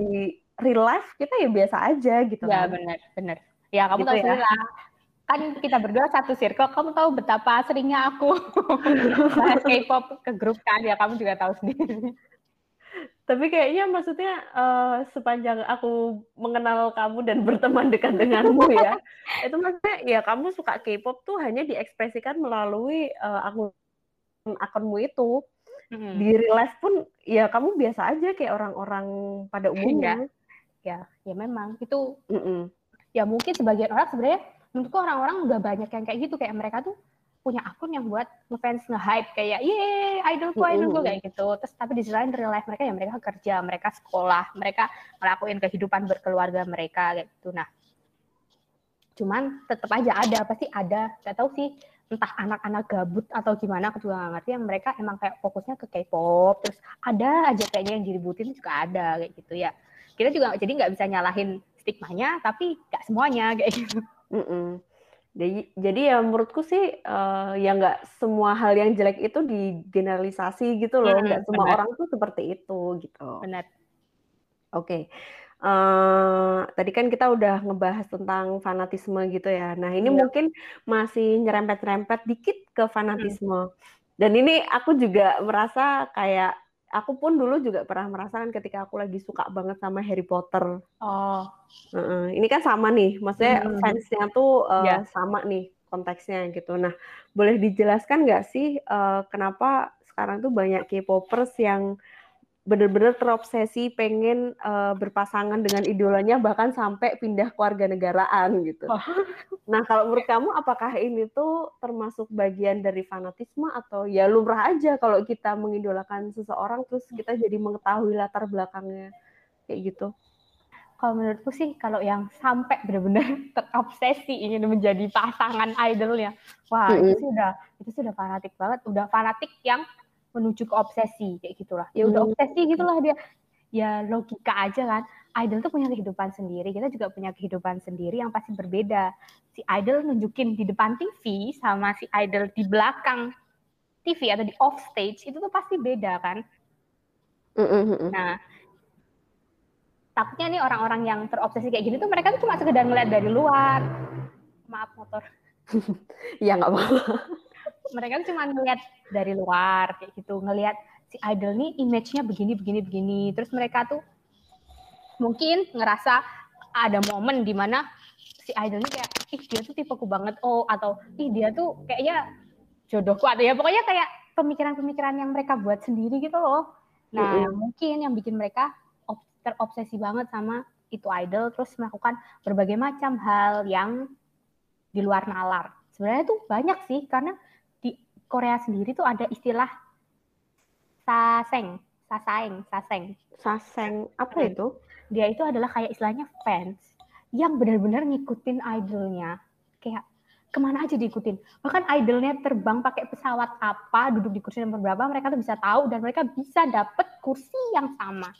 real life kita ya biasa aja gitu ya kan. benar benar ya kamu gitu tahu ya. sendiri lah kan kita berdua satu circle kamu tahu betapa seringnya aku [laughs] bahas K-pop ke grup kan ya kamu juga tahu sendiri tapi kayaknya maksudnya uh, sepanjang aku mengenal kamu dan berteman dekat denganmu ya [laughs] itu maksudnya ya kamu suka K-pop tuh hanya diekspresikan melalui uh, akun akunmu itu hmm. di real life pun ya kamu biasa aja kayak orang-orang pada iya. umumnya ya ya memang itu mm -mm. ya mungkin sebagian orang sebenarnya menurutku orang-orang udah banyak yang kayak gitu. Kayak mereka tuh punya akun yang buat ngefans nge-hype kayak ye idolku idolku kayak gitu. Terus tapi di selain real life mereka ya mereka kerja mereka sekolah mereka ngelakuin kehidupan berkeluarga mereka kayak gitu. Nah cuman tetap aja ada pasti ada. Gak tahu sih entah anak-anak gabut atau gimana aku juga gak ngerti. Yang mereka emang kayak fokusnya ke K-pop terus ada aja kayaknya yang diributin juga ada kayak gitu ya. Kita juga jadi nggak bisa nyalahin stigmanya tapi nggak semuanya kayak gitu mm -mm. Jadi, jadi ya menurutku sih uh, ya nggak semua hal yang jelek itu digeneralisasi gitu loh, nggak hmm, semua orang tuh seperti itu gitu. Benar. Oke, okay. Uh, tadi kan kita udah ngebahas tentang fanatisme gitu ya. Nah ini yeah. mungkin masih nyerempet-nyerempet dikit ke fanatisme. Hmm. Dan ini aku juga merasa kayak aku pun dulu juga pernah merasakan ketika aku lagi suka banget sama Harry Potter. Oh. Uh, ini kan sama nih, maksudnya hmm. fansnya tuh uh, yeah. sama nih konteksnya gitu. Nah boleh dijelaskan nggak sih uh, kenapa sekarang tuh banyak K-popers yang benar-benar terobsesi pengen uh, berpasangan dengan idolanya bahkan sampai pindah keluarga negaraan gitu. Oh. Nah kalau menurut kamu apakah ini tuh termasuk bagian dari fanatisme atau ya lumrah aja kalau kita mengidolakan seseorang terus kita jadi mengetahui latar belakangnya kayak gitu? Kalau menurutku sih kalau yang sampai benar-benar [laughs] terobsesi ingin menjadi pasangan idolnya, wah mm -hmm. itu sudah itu sudah fanatik banget, udah fanatik yang menuju ke obsesi kayak gitulah. Ya udah hmm. obsesi gitulah dia. Ya logika aja kan. Idol tuh punya kehidupan sendiri. Kita juga punya kehidupan sendiri yang pasti berbeda. Si idol nunjukin di depan TV sama si idol di belakang TV atau di off stage itu tuh pasti beda kan? Mm-hmm. nah takutnya nih orang-orang yang terobsesi kayak gini tuh mereka tuh cuma sekedar ngeliat dari luar. Maaf motor. [laughs] Ya nggak apa-apa mereka cuma ngeliat dari luar kayak gitu. Ngelihat si idol nih image-nya begini begini begini. Terus mereka tuh mungkin ngerasa ada momen di mana si idol ini kayak ih dia tuh tipeku banget. Oh atau ih dia tuh kayaknya jodohku atau ya pokoknya kayak pemikiran-pemikiran yang mereka buat sendiri gitu loh. Nah mm -hmm. mungkin yang bikin mereka terobsesi banget sama itu idol terus melakukan berbagai macam hal yang di luar nalar. Sebenarnya tuh banyak sih karena Korea sendiri tuh ada istilah saseng, sasaeng, saseng. Saseng, apa itu? Dia itu adalah kayak istilahnya fans yang benar-benar ngikutin idolnya. Kayak ke mana aja diikutin. Bahkan idolnya terbang pakai pesawat apa, duduk di kursi nomor berapa, mereka tuh bisa tahu dan mereka bisa dapet kursi yang sama.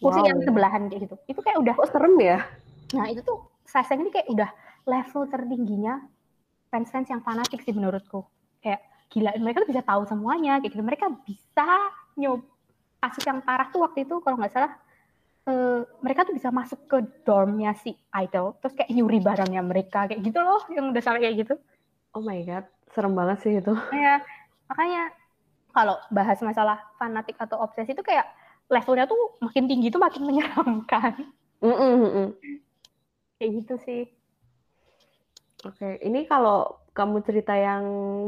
Kursi wow. yang sebelahan kayak gitu. Itu kayak udah... Kok serem ya? Nah itu tuh Saseng ini kayak udah level tertingginya fans-fans yang fanatik sih menurutku. Kayak gila mereka tuh bisa tahu semuanya kayak gitu. Mereka bisa nyob kasus yang parah tuh waktu itu kalau nggak salah uh, mereka tuh bisa masuk ke dormnya si idol terus kayak nyuri barangnya mereka kayak gitu loh yang udah sampai kayak gitu. Oh my god serem banget sih itu. [laughs] Ya makanya kalau bahas masalah fanatik atau obsesi itu kayak levelnya tuh makin tinggi tuh makin menyeramkan. Mm -mm. kayak gitu sih Oke, ini kalau kamu cerita yang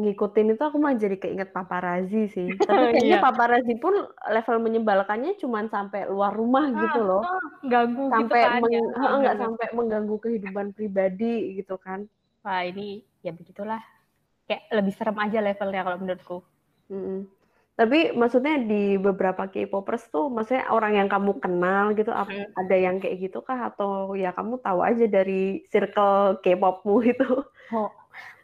ngikutin itu aku mah jadi keinget paparazi sih. [laughs] Tapi kayaknya Iya. paparazi pun level menyebalkannya cuman sampai luar rumah Ah, gitu loh. ah, ganggu gitu Sampai kan meng ya. heeh, Heeh, nggak bener. sampai mengganggu kehidupan pribadi gitu kan. Wah, ini ya begitulah. Kayak lebih serem aja levelnya kalau menurutku. Mhm. Tapi maksudnya di beberapa K-popers tuh maksudnya orang yang kamu kenal gitu Mhm. ada yang kayak gitu kah? Atau ya kamu tahu aja dari circle K-popmu itu? Oh,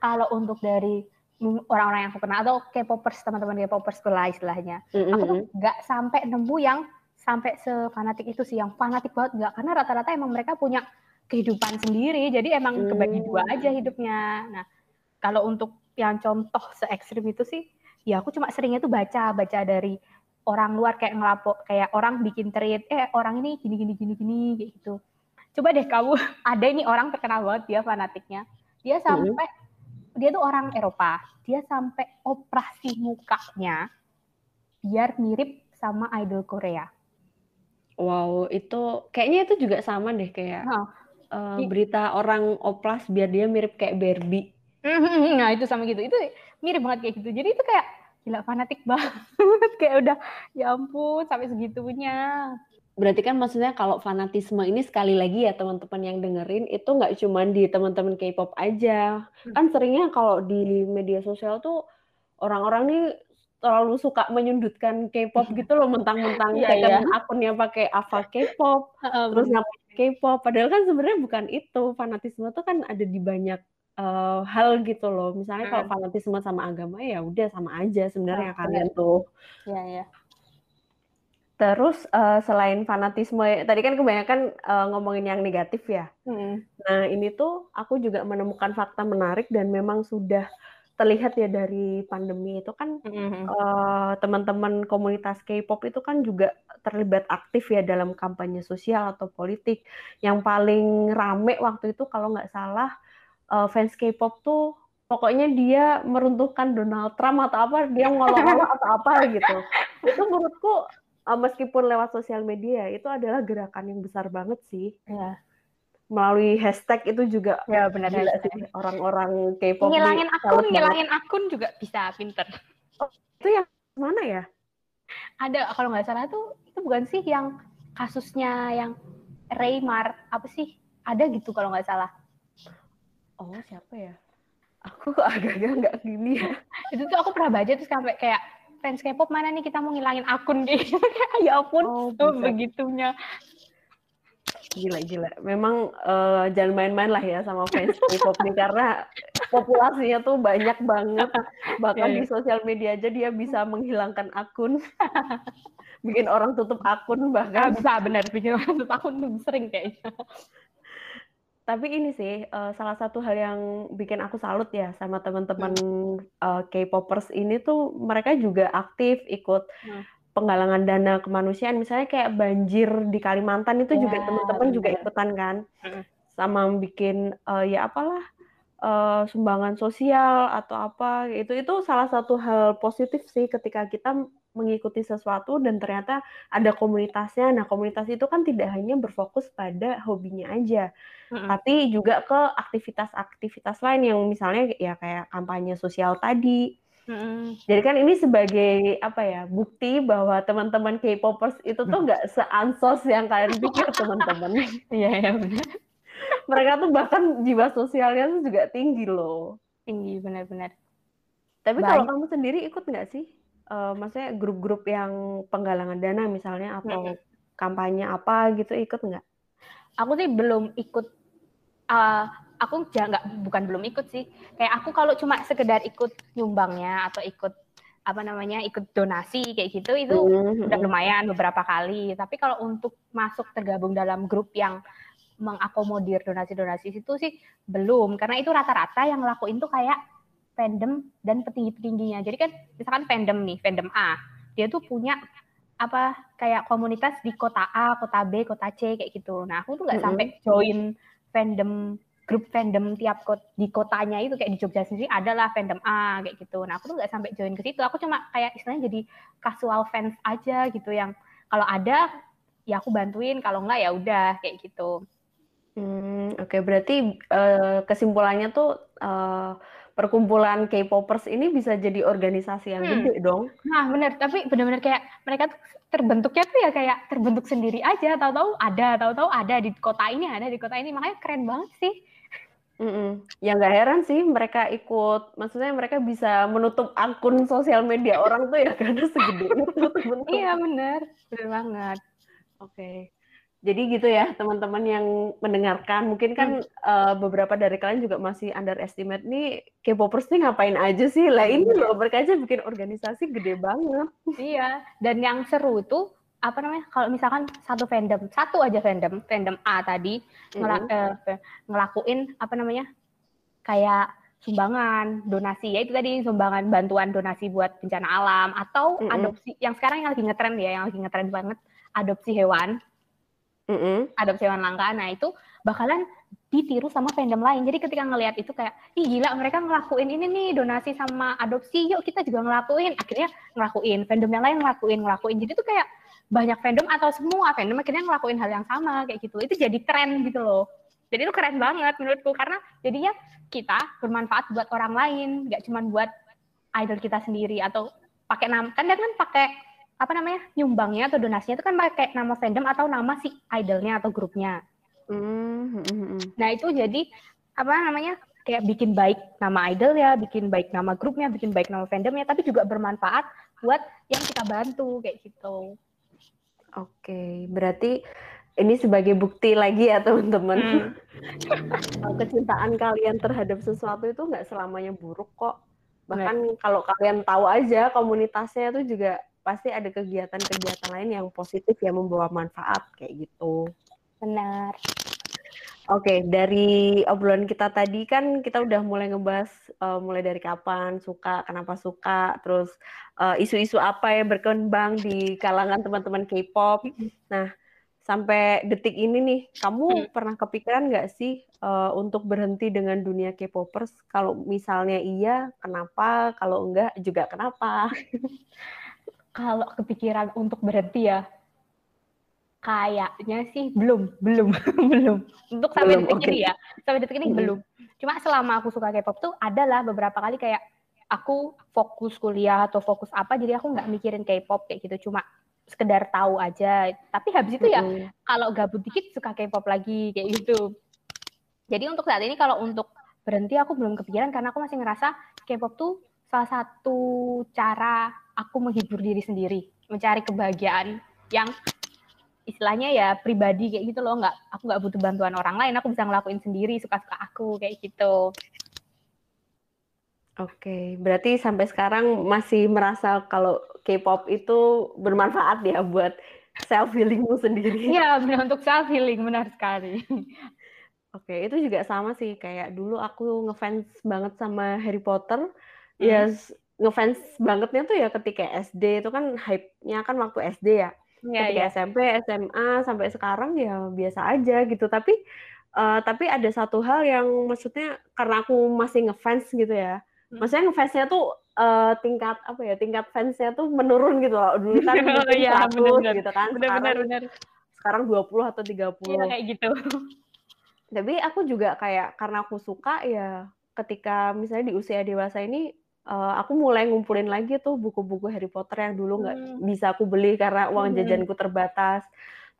kalau untuk dari mm, orang-orang yang aku kenal atau K-popers, teman-teman K-popers lah istilahnya. Mhm Aku tuh nggak sampai nemu yang sampai sefanatik itu sih, yang fanatik banget nggak. Karena rata-rata emang mereka punya kehidupan sendiri, jadi emang kebagi dua aja Mmm. hidupnya. Nah, kalau untuk yang contoh se-ekstrim itu sih, ya aku cuma seringnya tuh baca, baca dari orang luar kayak ngelapor, kayak orang bikin tweet, eh orang ini gini gini gini gini kayak gitu. Coba deh kamu, [laughs] ada ini orang terkenal banget dia fanatiknya. Dia sampai dia tuh orang Eropa, dia sampai operasi mukanya biar mirip sama idol Korea. Wow, itu kayaknya itu juga sama deh kayak, eee, Di berita orang oplas biar dia mirip kayak Barbie. Mhm, nah itu sama gitu. Itu mirip banget kayak gitu. Jadi itu kayak gila fanatik [laughs] banget. Kayak udah ya ampun sampai segitunya. Berarti kan maksudnya kalau fanatisme ini sekali lagi ya teman-teman yang dengerin itu nggak cuman di teman-teman K-pop aja. Hmm. Kan seringnya kalau di media sosial tuh orang-orang nih terlalu suka menyudutkan K-pop gitu loh mentang-mentang Iya second iya. akunnya pakai Ava K-pop, [laughs] terus ngapain K-pop. Padahal kan sebenarnya bukan itu. Fanatisme tuh kan ada di banyak, eee, hal gitu loh. Misalnya kalau Mhm. fanatisme sama agama ya udah sama aja Oh, sebenarnya bener. kalian tuh. Iya iya. Terus, eee, selain fanatisme tadi kan kebanyakan, eee, ngomongin yang negatif ya. Mhm. Nah ini tuh aku juga menemukan fakta menarik dan memang sudah terlihat ya dari pandemi itu kan, Mhm. eee, teman-teman komunitas K-pop itu kan juga terlibat aktif ya dalam kampanye sosial atau politik. Yang paling rame waktu itu kalau nggak salah, eee, fans K-pop tuh pokoknya dia meruntuhkan Donald Trump atau apa, dia ngolok-ngolok atau apa gitu. [laughs] Itu menurutku, eee, meskipun lewat sosial media itu adalah gerakan yang besar banget sih. Iya. Melalui hashtag itu juga Ya benar gila sih orang-orang K-pop Ngilangin akun, banget. ngilangin akun juga bisa pinter. Oh, itu yang mana ya? Ada kalau nggak salah tuh itu bukan sih yang kasusnya yang Raymar apa sih? Ada gitu kalau nggak salah. Oh, siapa ya? Aku agak-agak nggak gini ya. [laughs] Itu tuh aku pernah baca terus sampai kayak fans K-pop mana nih kita mau ngilangin akun [laughs] kayak gitu. ya ampun, Oh, tuh begitunya. Gila gila. Memang, eee, jangan main-main lah ya sama fans K-pop nih karena populasinya tuh banyak banget. Bahkan Iya di sosial media aja dia bisa menghilangkan akun. [laughs] Bikin orang tutup akun Ah, bahkan. bisa benar bikin orang tutup akun tuh sering kayaknya. Tapi ini sih, eee, salah satu hal yang bikin aku salut ya sama teman-teman, Hmm. eee, K-popers ini tuh mereka juga aktif ikut Hmm. penggalangan dana kemanusiaan. Misalnya kayak banjir di Kalimantan itu juga Ya, teman-teman juga ikutan kan. Mhm. Sama bikin, eee, ya apalah, eee, sumbangan sosial atau apa, itu itu salah satu hal positif sih ketika kita mengikuti sesuatu dan ternyata ada komunitasnya. Nah, komunitas itu kan tidak hanya berfokus pada hobinya aja, Mhm. tapi juga ke aktivitas-aktivitas lain yang misalnya ya kayak kampanye sosial tadi. Mhm. Jadi kan ini sebagai apa ya, bukti bahwa teman-teman K-popers itu tuh nggak [laughs] seansos yang kalian pikir teman-teman. [laughs] Iya iya benar. Mereka tuh bahkan jiwa sosialnya tuh juga tinggi loh. Tinggi benar-benar. Tapi kalau kamu sendiri ikut nggak sih? Eee, maksudnya grup-grup yang penggalangan dana misalnya atau Mhm. kampanye apa gitu ikut nggak? Aku sih belum ikut, eee, aku nggak bukan belum ikut sih, kayak aku kalau cuma sekedar ikut nyumbangnya atau ikut apa namanya, ikut donasi kayak gitu, itu Mmm, udah mhm. lumayan beberapa kali. Tapi kalau untuk masuk tergabung dalam grup yang mengakomodir donasi-donasi situ sih belum, karena itu rata-rata yang ngelakuin tuh kayak fandom dan petinggi-petingginya. Jadi kan misalkan fandom nih, fandom A, dia tuh punya apa kayak komunitas di kota A, kota B, kota C kayak gitu. Nah, aku tuh nggak Mhm. sampai join fandom grup fandom tiap kot, di kotanya itu kayak di Jogja sendiri adalah fandom A kayak gitu. Nah, aku tuh nggak sampai join ke situ. Aku cuma kayak istilahnya jadi casual fans aja gitu yang kalau ada ya aku bantuin, kalau enggak ya udah kayak gitu. Hmm, oke berarti, eee, kesimpulannya tuh, eee, perkumpulan K-popers ini bisa jadi organisasi yang Hmm, gede dong? nah bener, tapi bener-bener kayak mereka tuh terbentuknya tuh ya kayak terbentuk sendiri aja, tahu-tahu ada tahu-tahu ada di kota ini ada di kota ini, makanya keren banget sih. Mhm, ya nggak heran sih mereka ikut maksudnya mereka bisa menutup akun sosial media orang tuh ya [laughs] karena segede itu. Iya bener, bener banget. Oke. Jadi gitu ya teman-teman yang mendengarkan, mungkin kan, Hmm. eee, beberapa dari kalian juga masih underestimate nih K-popers nih ngapain aja sih, lah ini loh mereka aja bikin organisasi gede banget. Iya, dan yang seru tuh, apa namanya, kalau misalkan satu fandom, satu aja fandom, fandom A tadi ngela Mhm. eee, ngelakuin apa namanya, kayak sumbangan, donasi, ya itu tadi sumbangan bantuan donasi buat bencana alam atau Mhm. adopsi yang sekarang yang lagi ngetren ya, yang lagi ngetren banget, adopsi hewan. Mhm. Adopsi hewan langka. Nah, itu bakalan ditiru sama fandom lain. Jadi ketika ngelihat itu kayak, "Ih gila mereka ngelakuin ini nih, donasi sama adopsi, yuk kita juga ngelakuin." Akhirnya ngelakuin, fandom yang lain ngelakuin ngelakuin. Jadi tuh kayak banyak fandom atau semua fandom akhirnya ngelakuin hal yang sama kayak gitu. Itu jadi tren gitu loh. Jadi itu keren banget menurutku karena jadinya kita bermanfaat buat orang lain, nggak cuma buat idol kita sendiri atau pakai nama kan dia kan pakai apa namanya nyumbangnya atau donasinya itu kan pakai nama fandom atau nama si idolnya atau grupnya. Mhm. Nah itu jadi apa namanya kayak bikin baik nama idol ya, bikin baik nama grupnya, bikin baik nama fandomnya, tapi juga bermanfaat buat yang kita bantu kayak gitu. Oke, berarti ini sebagai bukti lagi ya teman-teman, Hmm. [laughs] kecintaan kalian terhadap sesuatu itu nggak selamanya buruk kok. Bener. Bahkan kalau kalian tahu aja komunitasnya itu juga pasti ada kegiatan-kegiatan lain yang positif yang membawa manfaat kayak gitu. Benar. Oke, dari obrolan kita tadi kan kita udah mulai ngebahas, eee, mulai dari kapan suka, kenapa suka, terus, eee, isu-isu apa yang berkembang di kalangan teman-teman K-pop. Nah, sampai detik ini nih, kamu pernah kepikiran nggak sih, eee, untuk berhenti dengan dunia K-popers? Kalau misalnya iya, kenapa? Kalau enggak juga kenapa? [laughs] Kalau kepikiran untuk berhenti ya kayaknya sih belum belum [laughs] belum. Untuk sampai Belum, detik oke. ini ya, sampai detik ini Mhm. belum. Cuma selama aku suka K-pop tuh adalah beberapa kali kayak aku fokus kuliah atau fokus apa, jadi aku nggak mikirin K-pop kayak gitu, cuma sekedar tahu aja. Tapi habis itu ya Mhm. kalau gabut dikit suka K-pop lagi kayak gitu. Jadi untuk saat ini kalau untuk berhenti aku belum kepikiran karena aku masih ngerasa K-pop tuh salah satu cara aku menghibur diri sendiri, mencari kebahagiaan yang istilahnya ya pribadi kayak gitu loh, nggak aku nggak butuh bantuan orang lain, aku bisa ngelakuin sendiri suka-suka aku kayak gitu. Oke, berarti sampai sekarang masih merasa kalau K-pop itu bermanfaat ya buat self healing-mu sendiri? Iya, benar untuk self healing, benar sekali. Oke, itu juga sama sih kayak dulu aku ngefans banget sama Harry Potter, Hmm. ya s ngefans bangetnya tuh ya ketika SD, itu kan hype-nya kan waktu SD ya. Iya Ketika iya. SMP, SMA, sampai sekarang ya biasa aja gitu. Tapi, eee, tapi ada satu hal yang maksudnya karena aku masih ngefans gitu ya, Hmm. maksudnya ngefans-nya tuh, eee, tingkat apa ya, tingkat fans-nya tuh menurun gitu loh. Dulu kan [laughs] Oh iya, 100 bener bener. gitu kan, Bener bener sekarang bener. sekarang 20 atau Iya 30. kayak gitu. Tapi aku juga kayak karena aku suka ya ketika misalnya di usia dewasa ini, eee, aku mulai ngumpulin lagi tuh buku-buku Harry Potter yang dulu nggak Mmm. bisa aku beli karena uang Mhm. jajanku terbatas.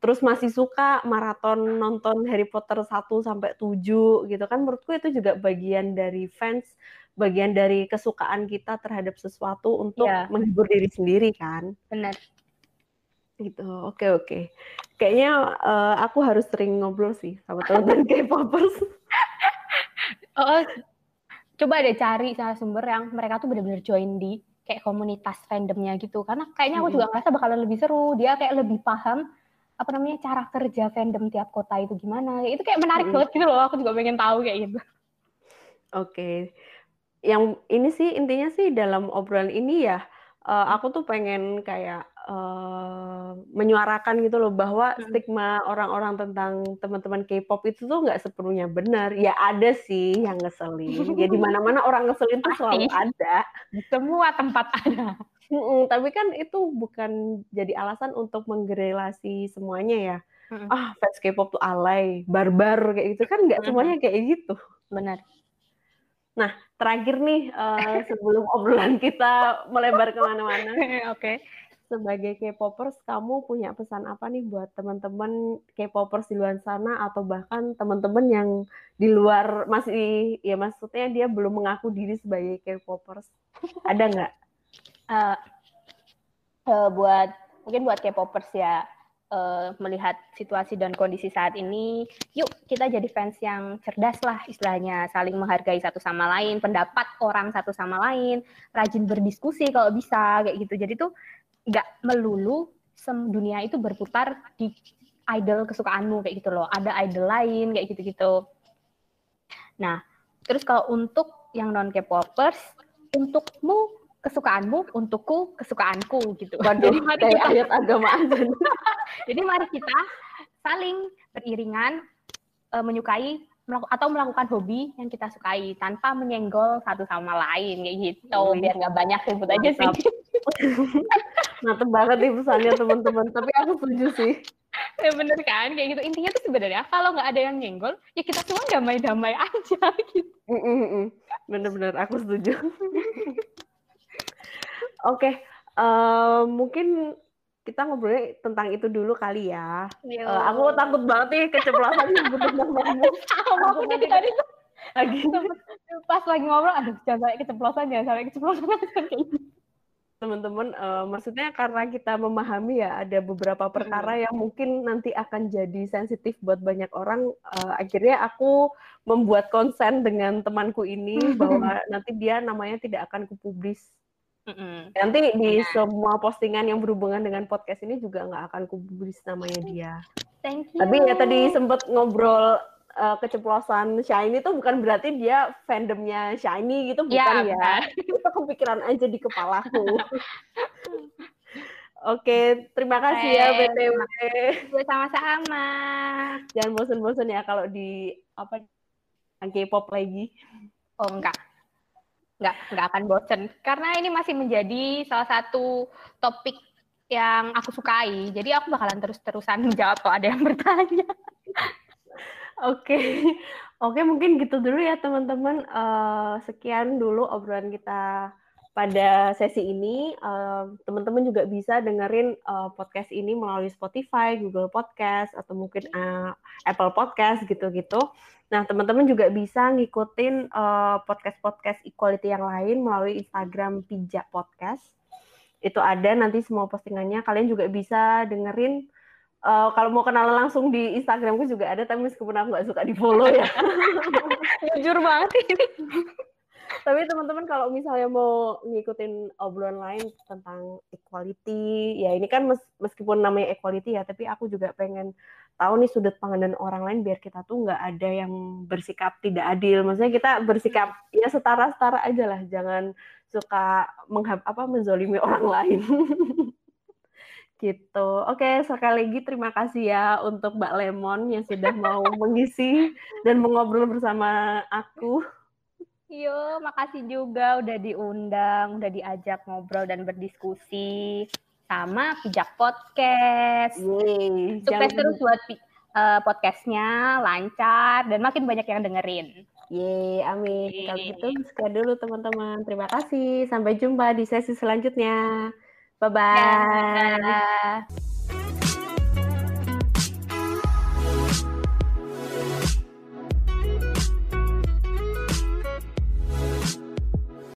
Terus masih suka maraton nonton Harry Potter 1 sampai 7 gitu kan, menurutku itu juga bagian dari fans, bagian dari kesukaan kita terhadap sesuatu untuk Iya. menghibur diri sendiri kan. Bener. Gitu, oke oke. Kayaknya, eee, aku harus sering ngobrol sih sama teman-teman K-popers. Heeh. [laughs] Coba deh cari narasumber yang mereka tuh bener-bener join di kayak komunitas fandom-nya gitu, karena kayaknya aku juga ngerasa bakalan lebih seru, dia kayak lebih paham, apa namanya, cara kerja fandom tiap kota itu gimana, itu kayak menarik banget gitu loh, aku juga pengen tahu kayak gitu. Oke. Yang ini sih, intinya sih dalam obrolan ini ya, eee, aku tuh pengen kayak, eee, menyuarakan gitu loh bahwa Mhm. stigma orang-orang tentang teman-teman K-pop itu tuh nggak sepenuhnya benar. Ya ada sih yang ngeselin, ya di [laughs] mana-mana orang ngeselin tuh selalu ada. Di semua tempat ada. Mhm, tapi kan itu bukan jadi alasan untuk menggeneralisasi semuanya ya. hmm. ah fans K-pop tuh alay, barbar kayak gitu kan nggak semuanya kayak gitu. Benar. Nah, terakhir nih uh, sebelum obrolan kita melebar ke mana-mana. [laughs] Oke. Okay. Sebagai K-popers, kamu punya pesan apa nih buat teman-teman K-popers di luar sana atau bahkan teman-teman yang di luar masih ya maksudnya dia belum mengaku diri sebagai K-popers? Ada nggak? Uh, [laughs] uh, buat mungkin buat K-popers ya uh, melihat situasi dan kondisi saat ini, yuk kita jadi fans yang cerdas lah istilahnya, saling menghargai satu sama lain, pendapat orang satu sama lain, rajin berdiskusi kalau bisa kayak gitu. Jadi tuh nggak melulu dunia itu berputar di idol kesukaanmu kayak gitu loh. Ada idol lain kayak gitu-gitu. Nah, terus kalau untuk yang non K-popers, untukmu kesukaanmu untukku kesukaanku gitu. Waduh, Jadi mari kita ayat agama. [laughs] Jadi mari kita saling beriringan uh, menyukai atau melakukan hobi yang kita sukai tanpa menyenggol satu sama lain kayak gitu Wih. biar nggak banyak ribut aja sih. [laughs] Mantep banget nih pesannya teman-teman. Tapi aku setuju sih. Ya bener kan kayak gitu intinya tuh sebenarnya kalau nggak ada yang nyenggol ya kita semua damai-damai aja [laughs] gitu. Bener-bener aku setuju. [laughs] Oke, okay. uh, mungkin kita ngobrolnya tentang itu dulu kali ya. Uh, aku takut banget nih keceplosan nyebut namamu. [laughs] Aku jadi tadi lagi pas lagi ngobrol, aduh jangan sampai keceplosan, jangan sampai keceplosan. Teman-teman, uh, maksudnya karena kita memahami ya ada beberapa perkara hmm. yang mungkin nanti akan jadi sensitif buat banyak orang. Uh, akhirnya aku membuat konsen dengan temanku ini [laughs] bahwa nanti dia namanya tidak akan kupublis Mm-mm. Nanti di semua postingan yang berhubungan dengan podcast ini juga nggak akan kubis namanya dia. Thank you. Tapi ya tadi sempat ngobrol uh, keceplosan Shiny itu bukan berarti dia fandomnya Shiny gitu bukan ya. ya. [laughs] Itu kepikiran aja di kepalaku. [laughs] Oke, terima kasih hey, ya BTW. Sama-sama. Jangan bosan-bosan ya kalau di apa K-pop lagi. Oh enggak nggak nggak akan bosen karena ini masih menjadi salah satu topik yang aku sukai jadi aku bakalan terus-terusan [laughs] menjawab kalau ada yang bertanya oke [laughs] oke mungkin gitu dulu ya teman-teman uh, sekian dulu obrolan kita pada sesi ini uh, teman-teman juga bisa dengerin uh, podcast ini melalui Spotify, Google Podcast atau mungkin uh, Apple Podcast gitu-gitu. Nah, teman-teman juga bisa ngikutin uh, podcast-podcast equality yang lain melalui Instagram Pijak Podcast. Itu ada nanti semua postingannya. Kalian juga bisa dengerin. Uh, kalau mau kenalan langsung di Instagramku juga ada, tapi meskipun aku nggak suka di follow ya. [laughs] Jujur banget ini. Tapi teman-teman kalau misalnya mau ngikutin obrolan lain tentang equality, ya ini kan mes meskipun namanya equality ya, tapi aku juga pengen tahu nih sudut pandang orang lain biar kita tuh nggak ada yang bersikap tidak adil. Maksudnya kita bersikap ya setara-setara aja lah, jangan suka menghab apa menzolimi orang lain. [laughs] gitu. Oke, sekali lagi terima kasih ya untuk Mbak Lemon yang sudah mau [laughs] mengisi dan mengobrol bersama aku. Yo, makasih juga udah diundang, udah diajak ngobrol dan berdiskusi sama Pijak Podcast. Yeay, Sukses jangan... terus buat uh, podcastnya, lancar, dan makin banyak yang dengerin. Yeay, amin. Yeay. Kalau gitu, sekian dulu teman-teman. Terima kasih. Sampai jumpa di sesi selanjutnya. Bye-bye.